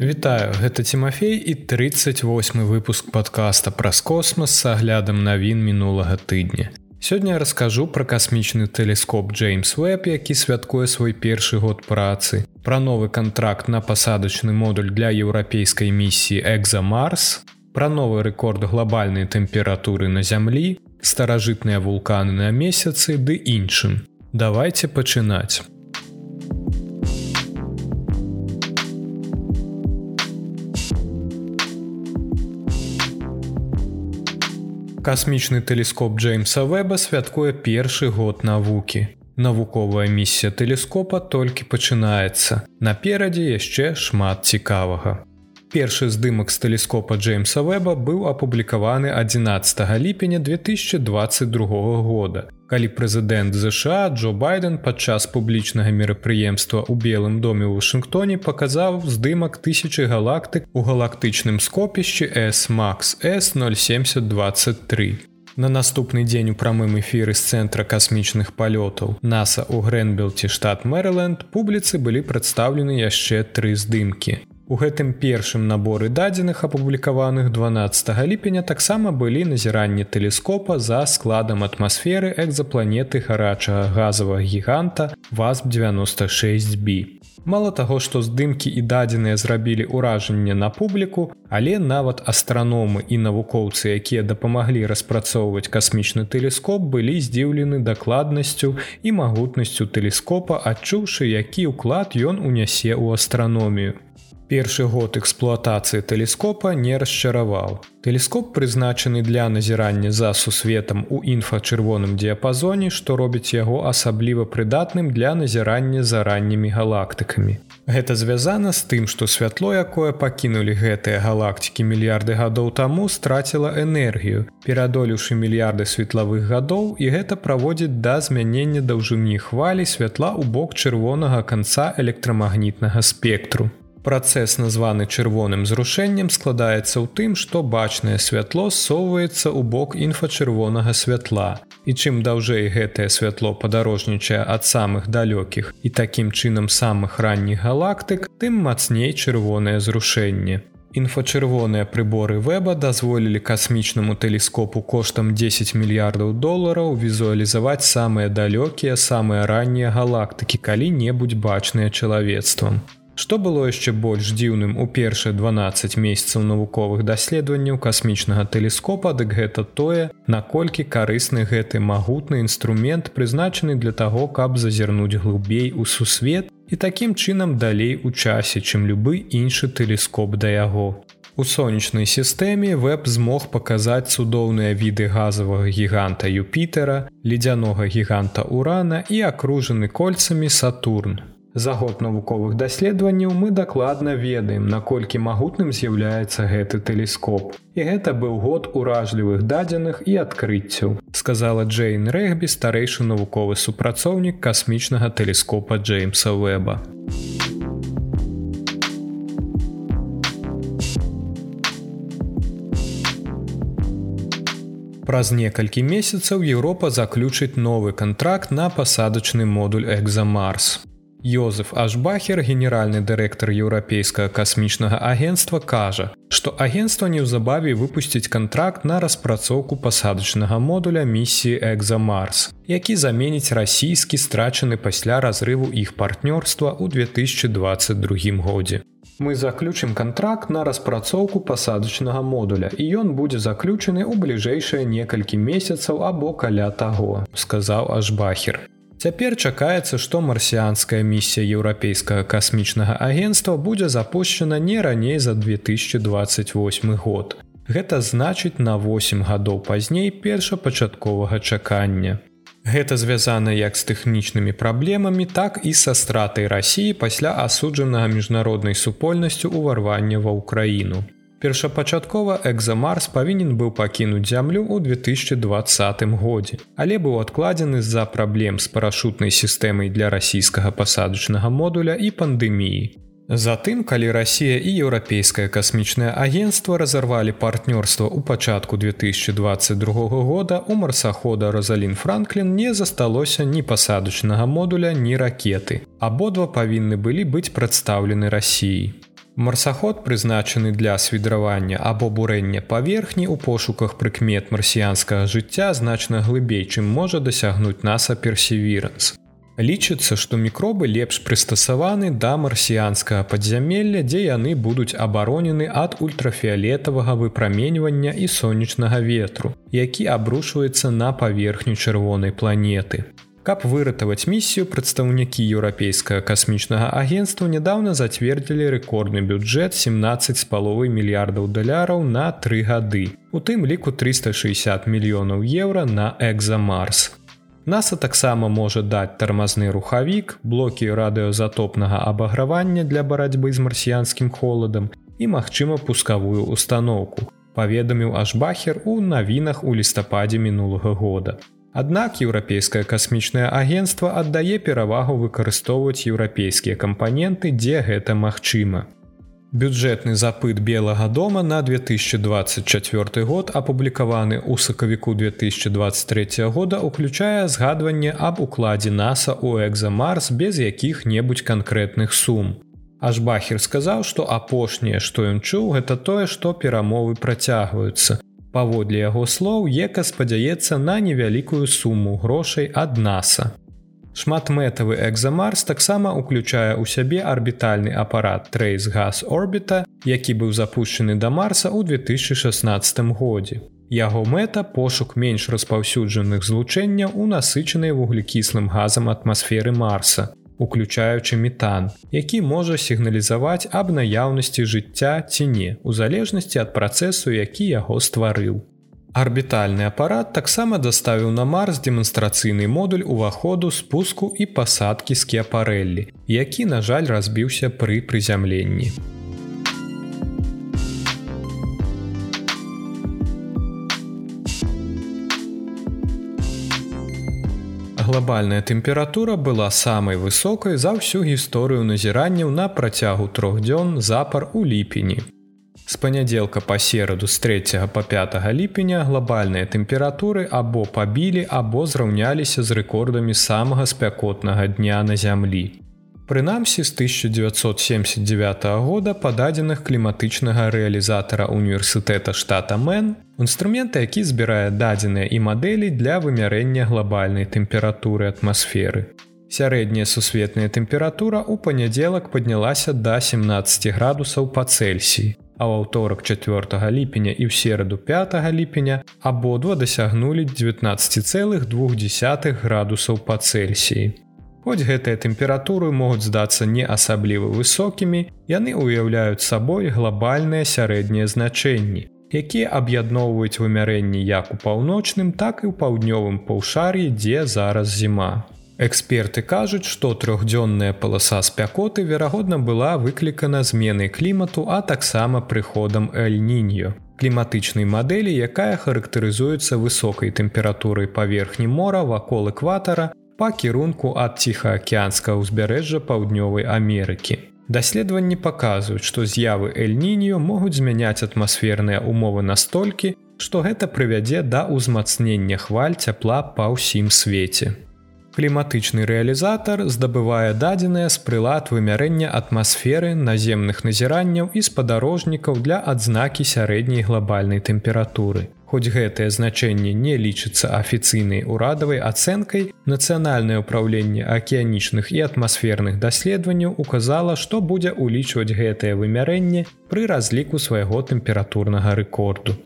Вітаю гэта Тимофей і 38 выпуск подкаста праз космас с аглядам навін мінулага тыдня. Сёння я раскажу пра касмічны тэлескоп Джеймс Веб, які святкуе свой першы год працы, пра новы кантракт на пасадачны модуль для еўрапейскай місіі Экзамарс, пра новы рэкорд глобальнай тэмпературы на зямлі, старажытныя вулканы на месяцы ды іншым. Давайте пачынаць. Касмічны тэлескоп Джеймса Веба святкуе першы год навукі. Навуковая місія тэлескопа толькі пачынаецца. Наперадзе яшчэ шмат цікавага. Першы здымак з тэлескопа Джеймса Веба быў апублікаваны 11 ліпеня 2022 года. Калі прэзідэнт ЗША Джо Байден падчас публічнага мерапрыемства ў белым доме ў Вашынгтоне паказаў здымак тысячи галактык у галактычным скопішчы S-Max S0723. На наступны дзень у прамым эфіры з цэнтра касмічных палётаў NASAа ў Грэнбелці штат Мэриленд публіцы былі прадстаўлены яшчэ тры здымкі. У гэтым першым наборы дадзеных апублікаваных 12 ліпеня таксама былі назіранні тэлескопа за складам атмасферы экзапланеты гарачага газавага гіганта васп 96b. Мало таго, што здымкі і дадзеныя зрабілі ўражанне на публіку, але нават астраномы і навукоўцы, якія дапамаглі распрацоўваць касмічны тэлескоп, былі здзіўлены дакладнасцю і магутнасцю тэлескопа, адчуўшы, які ўклад ён унясе ў астраномію. Першы год эксплуатацыі тэлескопа не расчараваў. Тэлескоп прызначаны для назірання за сусветам у інфачырвоным дыяпазоне, што робіць яго асабліва прыдатным для назірання за раннімі галактыкамі. Гэта звязана з тым, што святло, якое пакінулі гэтыя галактыкі мільярды гадоў таму страціла энергію, перадолеўшы мільярды светлавых гадоў і гэта праводзіць да змянення даўжыні хвалі святла ў бок чырвонага канца электрамагнітнага спектру. Працэс, названы чырвоным зрушэннем, складаецца ў тым, што бачнае святло ссоўваецца ў бок інфачырвонага святла. І чым даўжэй гэтае святло падарожнічае ад самых далёкіх і такім чынам самых ранніх галактык, тым мацней чырвонае зрушэнне. Інфачырвоныя прыборы веба дазволілі касмічнаму тэлескопу коштам 10 мільярдаў долараў візуалізаваць самыя далёкія самыя раннія галактыкі калі-небудзь бачныя чалавецтвам. Што было яшчэ больш дзіўным у першыя 12 месяцаў навуковых даследаванняў касмічнага тэлескопа, дык гэта тое, наколькі карысны гэты магутны інструмент прызначаны для таго, каб зазірнуць глыбей у сусвет і такім чынам далей у часе, чым любы іншы тэлескоп да яго. У сонечнай сістэме веб змог паказаць цудоўныя віды газавага гіганта Юпітера, ледзянога гіганта Урана і акружаны кольцамі Сатурн. За год навуковых даследаванняў мы дакладна ведаем, наколькі магутным з'яўляецца гэты тэлескоп. І гэта быў год уражлівых дадзеных і адкрыццяў, сказала Джейн Рэгбі старэйшы навуковы супрацоўнік касмічнага тэлескопа Джеймса Вэба. Праз некалькі месяцаў Еўропа заключыць новы кантракт на пасадачны модуль Экзамарс. Йозеф Ашбахер, генеральны дырэктар еўрапейскага касмічнага агенства кажа, што агенства неўзабаве выпусціць кантракт на распрацоўку пасадачнага модуля місіі Экзамарс, які заменіць расійскі страчаны пасля разрыву іх партнёрства ў 2022 годзе. Мы заключым контракт на распрацоўку пасадачнага модуля і ён будзе заключаны ў бліжэйшыя некалькі месяцаў або каля таго, сказаў Ашбахер. Цяпер чакаецца, што марсіанская місія еўрапейскага касмічнага агенства будзе запущена не раней за 2028 год. Гэта значыць на 8 гадоў пазней першапачатковага чакання. Гэта звязана як з тэхнічнымі праблемамі, так і са стратай рассіі пасля асуджанага міжнароднай супольнасцю ўварвання ва ўкраіну. Першапачаткова экзамарс павінен быў пакінуць зямлю ў 2020 годзе, але быў адкладзены з-за праблем з парашутнай сістэмай для расійскага пасадачнага модуля і пандэміі. Затым, калі Расія і еўрапейскае касмічнае агенцтва разарвалі партнёрства ў пачатку 2022 года у марсахода Розалін Франклін не засталося ні пасадачнага модуля, ні ракеты. Абодва павінны былі быць прадстаўлены рассіяй. Марсаход прызначаны для свідравання або бурэння паверхні ў пошуках прыкмет марсіянскага жыцця значна глыбей, чым можа дасягнуць наса персевіранс. Лічыцца, што мікробы лепш прыстасаваны да марсіянскага падзямелля, дзе яны будуць абаронены ад ультрафіолетавага выпраменьвання і сонечнага ветру, які абрушваецца на паверхню чырвонай планеты. Каб выратаваць місію, прадстаўнікі еўрапейскага касмічнага агенства нядаўна зацвердзілі рэкордны бюджэт 17 з паловай мільярдаў даляраў на тры гады. У тым ліку 360 мільёнаў еўра на экзамарс. NASAа таксама можа даць тармазны рухавік, блокі радыёзатопнага абагравання для барацьбы з марсіянскім холадам і, магчыма, пускавую установку. Паведаміў Ашбахер у навінах у лістападзе мінулага года. Аднак еўрапейскае касмічнае агенцтва аддае перавагу выкарыстоўваць еўрапейскія кампаненты, дзе гэта магчыма. Бюджэтны запыт белага дома на 2024 год апублікаваны ў сакавіку 2023 года уключае згадванне аб укладзе NASAа ў экзамарс без якіх-небудзь канкрэтных сум. Ашбахер сказаў, што апошняе, што ён чуў, гэта тое, што перамовы працягваюцца. Паводле яго слоў Ека спадзяецца на невялікую суму грошай ад NASAа. Шматмэтавы экзамарс таксама ўключае ў сябе арбітальны апарат Трейс Газ Орбіта, які быў запущены да Марса ў 2016 годзе. Яго мэта пошук менш распаўсюджаных злучэнняў у насычанай вуглекіслым газам атмасферы Марса, уключаючы метан, які можа сігналізаваць аб наяўнасці жыцця ці не, у залежнасці ад працэсу, які яго стварыў. Арбітальны апарат таксама даставіў на марс дэманстрацыйны модуль уваходу спуску і пасадкі з кеапарэллі, які, на жаль, разбіўся пры прызямленні. Глобальная тэмпература была самай высокай за ўсю гісторыю назіранняў на працягу трох дзён запар у ліпені. З панядзелка па сераду з 3 по 5 ліпеня глобальныя тэмпературы або пабілі або зраўняліся з рэкордамі самага спякотнага дня на зямлі. Прынамсі з 1979 года пададзеных кліматычнага рэалізатара універсітэта штата Мэн, інструмента, які збірае дадзеныя і мадэлі для вымярэння глобальнай тэмпературы атмасферы. Сярэдняя сусветная тэмпература ў панядзелак паднялася да 17 градусаў па Цельсіі а ў аўторак 4 ліпеня і ў сераду 5 ліпеня абодва дасягнулі 19,2 градусаў па Цельсіі. Хоць гэтыя тэмпературы могуць здацца не асабліва высокімі, яны ўяўляюць сабой глобальныя сярэднія значэнні, якія аб'ядноўваюць вымярэнні як у паўночным, так і ў паўднёвым паўшар'і, дзе зараз зіма. Эксперты кажуць, што трохдзённая паласа спякоты верагодна была выклікана зменай клімату, а таксама прыходам эльніньо. Кліматычнай мадэлі, якая характарызуецца высокай тэмпературай паверхні мора вакол экватара па кірунку ад ціхаакеанскага ўзбярэжжа паўднёвай Амерыкі. Даследаванні паказваюць, што з'явы эльніньо могуць змяняць атмасферныя умовы настолькі, што гэта прывядзе да ўзмацнення хваль цяпла па ўсім свеце. Кліматычны рэалізатар здабывае дадзеныя з прылад вымярэння атмасферы наземных назіранняў і спадарожнікаў для адзнакі сярэдняй глобальнай тэмпературы. Хоць гэтае значэнне не лічыцца афіцыйнай урадавай ацэнкай, нацыянальнае ўправленне акіянічных і атмасферных даследаванняў указала, што будзе ўлічваць гэтае вымярэнне пры разліку свайго тэмпературнага рэкорду.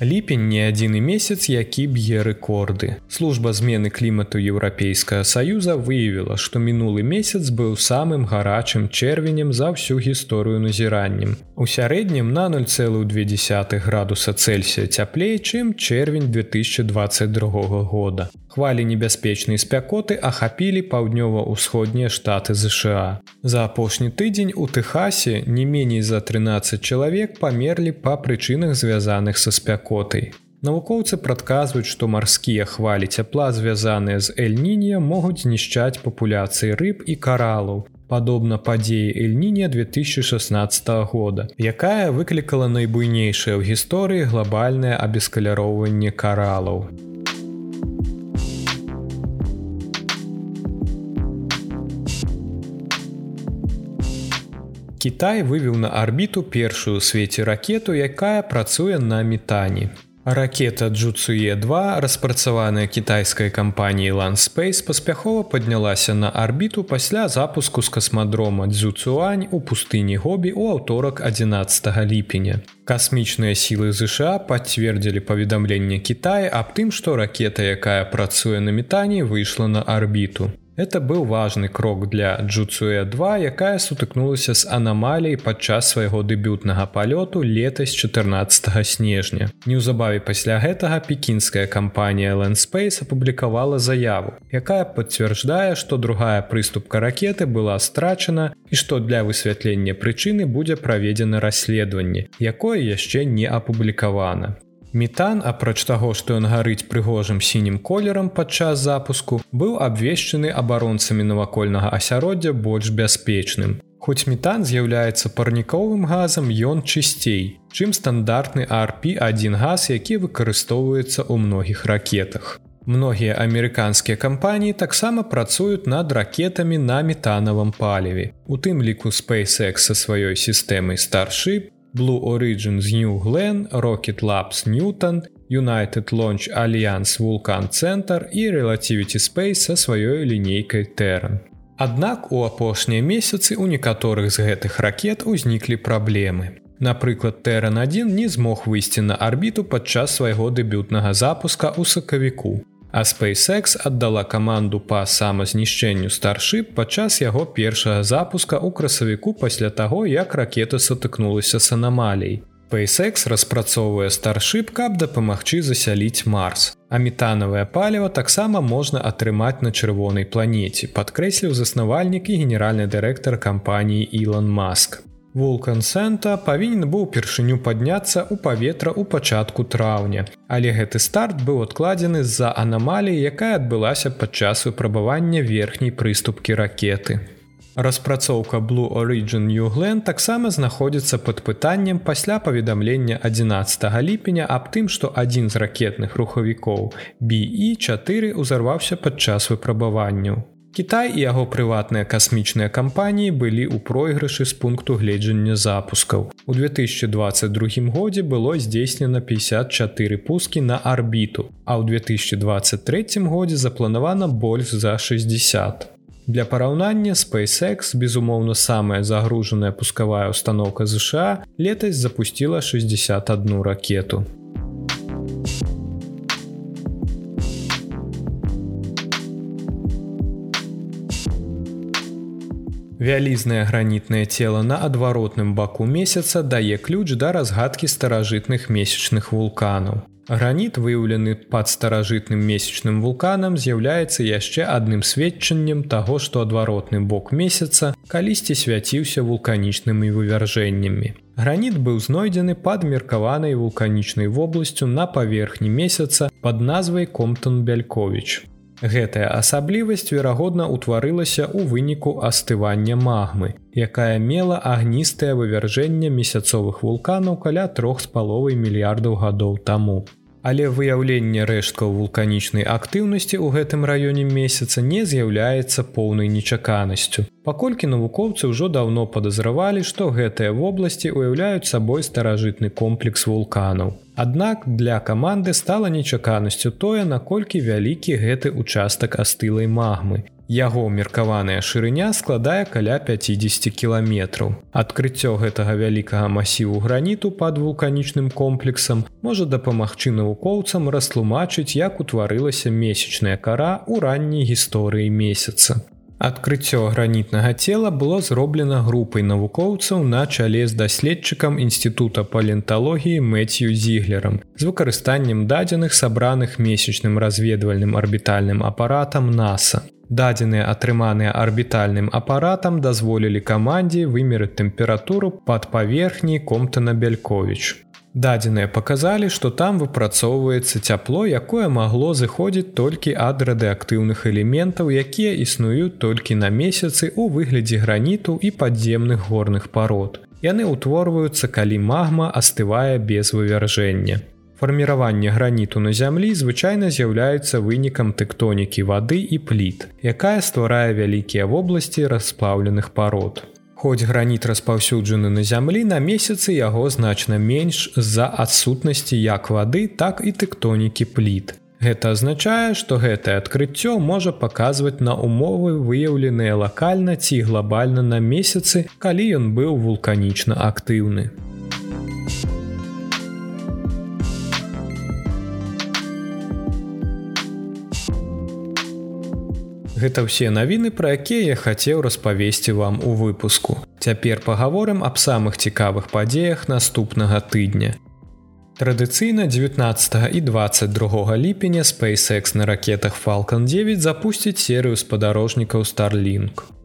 Ліпень не адзіны месяц, які б'е рэкорды. Служба змены клімату еўрапейскага саюза выявіла, што мінулы месяц быў самым гарачым чэрвенем за ўсю гісторыю назіраннем. У сярэднім на 0,2 градуса Цельсія цяплей, чым чэрвень 2022 года. Хвалі небяспечнай спякоты ахапілі паўднёва-ўсходнія штаты ЗША. За апошні тыдзень у Тэхасе не меней за 13 чалавек памерлі па прычынах звязаных са спякотай. Навукоўцы прадказваюць, што марскія хвалі цяпла, звязаныя з эльнінія, могуць знішчаць папуляцыі рыб і каралаў. Падобна падзеі Эльнінія 2016 года, якая выклікала найбуйнейшае ў гісторыі глобальнае абескаляроўванне каралаў. Кітай вывеў на арбіту першую ў свеце ракету, якая працуе на метані. Ракета Джуцуе2, распрацаваная кітайскай кампаніяй Landspace паспяхова паднялася на арбіту пасля запуску з касмадрома Дзюцуань у пустыні Гобі ў аўторак 11 ліпеня. Касмічныя сілы ЗША пацвердзілі паведамленне Кітая аб тым, што ракета, якая працуе на метані, выйшла на арбіту. Это быў важны крок для Джуцуя2, якая сутыкнулася з анамалій падчас свайго дэбютнага палёту летась 14 снежня. Неўзабаве пасля гэтага пекінская кампанія Landspace апублікавала заяву, якая пацвярдждае, што другая прыступка ракеты была страчана і што для высвятлення прычыны будзе праведзена расследаванне, якое яшчэ не апублікавана. Метан, апроч таго, што ён гарыць прыгожым сінім колерам падчас запуску, быў абвешчаны абаронцамі навакольнага асяроддзя больш бяспечным. Хоць метан з'яўляецца парніковым газам ён чысцей, чым стандартны RP1 газ, які выкарыстоўваецца ў многіх ракетах. Многія амерыканскія кампаніі таксама працуюць над ракетамі на метанавым паліве. У тым ліку SpaceX са сваёй сістэмай Starship, Blue Origins New Glen, Rocket Labs Newton, United Launch Alliance Vulcan Center і Relativity Space са сваёй лінейкай Terran. Аднак у апошнія месяцы у некаторых з гэтых ракет узніклі праблемы. Напрыклад, Terran 1 не змог выйсці на арбіту падчас свайго дэбютнага запуска ў сакавіку. А SpaceX аддала каманду па самазнішчэнню старship падчас яго першага запуска ў красавіку пасля таго, як ракета сутыкнулася з анамалій. SpaceX распрацоўвае старship, каб дапамагчы засяліць Марс. А метанавае паліва таксама можна атрымаць на чырвонай планеце, падкрэсліў заснавальнік і генеральны дырэктар кампаніі Ілон Маск. Вулкан Сэнта павінен быў упершыню падняцца ў паветра ў пачатку траўня. Але гэты старт быў адкладзены з-за анамаліі, якая адбылася падчас выпрабавання верхняй прыступкі ракеты. Распрацоўка Blue Origin New Glen таксама знаходзіцца пад пытаннем пасля паведамлення 11 ліпеня аб тым, што адзін з ракетных рухавікоў BE4 узарваўся падчас выпрабаванняў. Кітай і яго прыватныя касмічныя кампаніі былі ў пройгрышы з пункту гледжання запускаў. У 2022 годзе было здзейснена 54 пускі на арбіту, а ў 2023 годзе запланавана больш за 60. Для параўнання SpaceX, безумоўна, самая загружаная пускавая установка ЗША летась запустила 61 ракету. Вялізнае гранітнае цела на адваротным баку месяца дае ключ да разгадкі старажытных месячных вулканаў. Граніт, выяўлены пад старажытным месячным вулканам, з'яўляецца яшчэ адным сведчаннем таго, што адваротны бок месяца калісьці свяціўся вулканічнымі вывяржэннямі. Граніт быў знойдзены пад меркаванай вулканічнай вобласцю на паверхні месяца пад назвай Комптон Бяльковіч. Гэтая асаблівасць, верагодна, утварылася ў выніку астывання магмы, якая мела агністае вывяржэнне месяцовых вулканаў каля трох з паловай мільярдаў гадоў таму. Але выяўленне рэшткаў вулканічнай актыўнасці ў гэтым раёне месяца не з'яўляецца поўнай нечаканасцю. Паколькі навукоўцы ўжо даўно падазравалі, што гэтыя вобласці ўяўляюць сабой старажытны комплекс вулканаў. Аднак для каманды стала нечаканасцю тое, наколькі вялікі гэты участак астылай магмы, Яго меркаваная шырыня складае каля 50 кіламетраў. Адкрыццё гэтага вялікага масіву граніту пад вулканічным комплексам можа дапамагчы навукоўцам растлумачыць, як утварылася месячная кара ў ранняй гісторыі месяца. Адкрыццё гранітнага цела было зроблена групай навукоўцаў на чале з даследчыкам інстытута паленталогіі Мэцю зіглерам з выкарыстаннем дадзеных сабраных месячным разведвальным арбітальным апаратам NASAа. Дадзеныя атрыманыя арбітальным апаратам дазволілі камандзе вымерыць тэмпературу пад паверхняй комтана Бяльковіч. Дадзеныя паказалі, што там выпрацоўваецца цяпло, якое магло зыходзіць толькі ад радыактыўных элементаў, якія існуюць толькі на месяцы ў выглядзе граніту і падземных горных парод. Яны ўтворваюцца, калі магма астывае без вывяржэння. Фарміраванне граніту на зямлі звычайна з'яўляецца вынікам тэктонікі вады і пліт, якая стварае вялікія вобласці расплаўленых парод. Хоць граніт распаўсюджаны на зямлі на месяцы яго значна менш з-за адсутнасці як вады, так і тэктонікі пліт. Гэта азначае, што гэтае адкрыццё можа паказваць на умовы выяўленыя лакальна ці глобальна на месяцы, калі ён быў вулканічна актыўны. Гэта ўсе навіны, пра якія я хацеў распавесці вам у выпуску. Цяпер пагаворым аб самых цікавых падзеях наступнага тыдня. Традыцыйна 19 і 22 ліпеня SpaceX на ракетах Falалcon 9 запусціць серыю спадарожнікаў Starlink.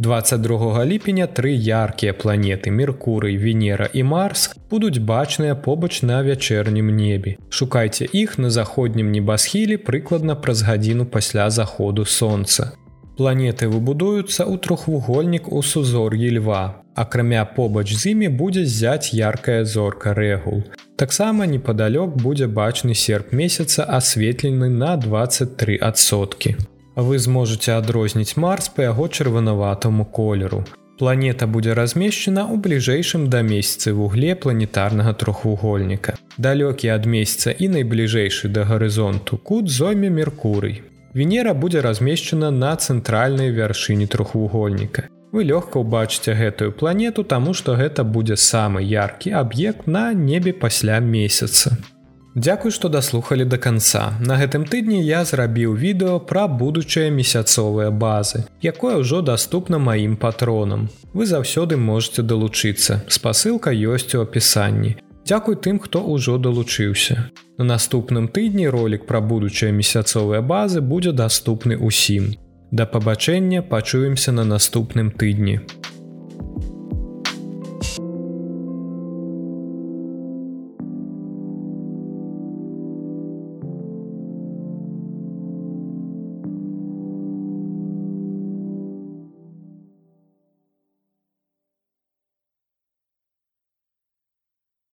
22 ліпеня тры яркія планеты Меркурый, Венера і Марс будуць бачныя побач на вячэрнім небе. Шукайце іх на заходнім небасхілі прыкладна праз гадзіну пасля заходу сонца. Планеты выбудуюцца ў трохвугольнік у сузор'і льва. Акрамя побач з імі будзе зяць яркая зорка рэгул. Таксама непадалёк будзе бачны серп месяца асветлены на 23 адсоткі вы зможаце адрозніць марс па яго чырванаватаму колеру. Планета будзе размешчана ў бліжэйшым да месяцы вугле планетарнага трохвугольніка. Далёкі ад месяца і найбліжэйшы да гарызонту кут зойме Меркурый. Венера будзе размешчана на цэнтральнай вяршыні трохвугольніка. Вы лёгка ўбачыце гэтую планету, таму што гэта будзе самы яркі аб'ект на небе пасля месяца. Дзякуй, што даслухалі да канца. На гэтым тыдні я зрабіў відэо пра будучыя месяцовыя базы, якое ўжо даступна маім патронам. Вы заўсёды можете далучыцца. Спасылка ёсць у апісанні. Дзякуй тым, хто ўжо далучыўся. На наступным тыдні ролик пра будучыя месяцовыя базы будзе даступны ўсім. Да пабачэння пачуемся на наступным тыдні.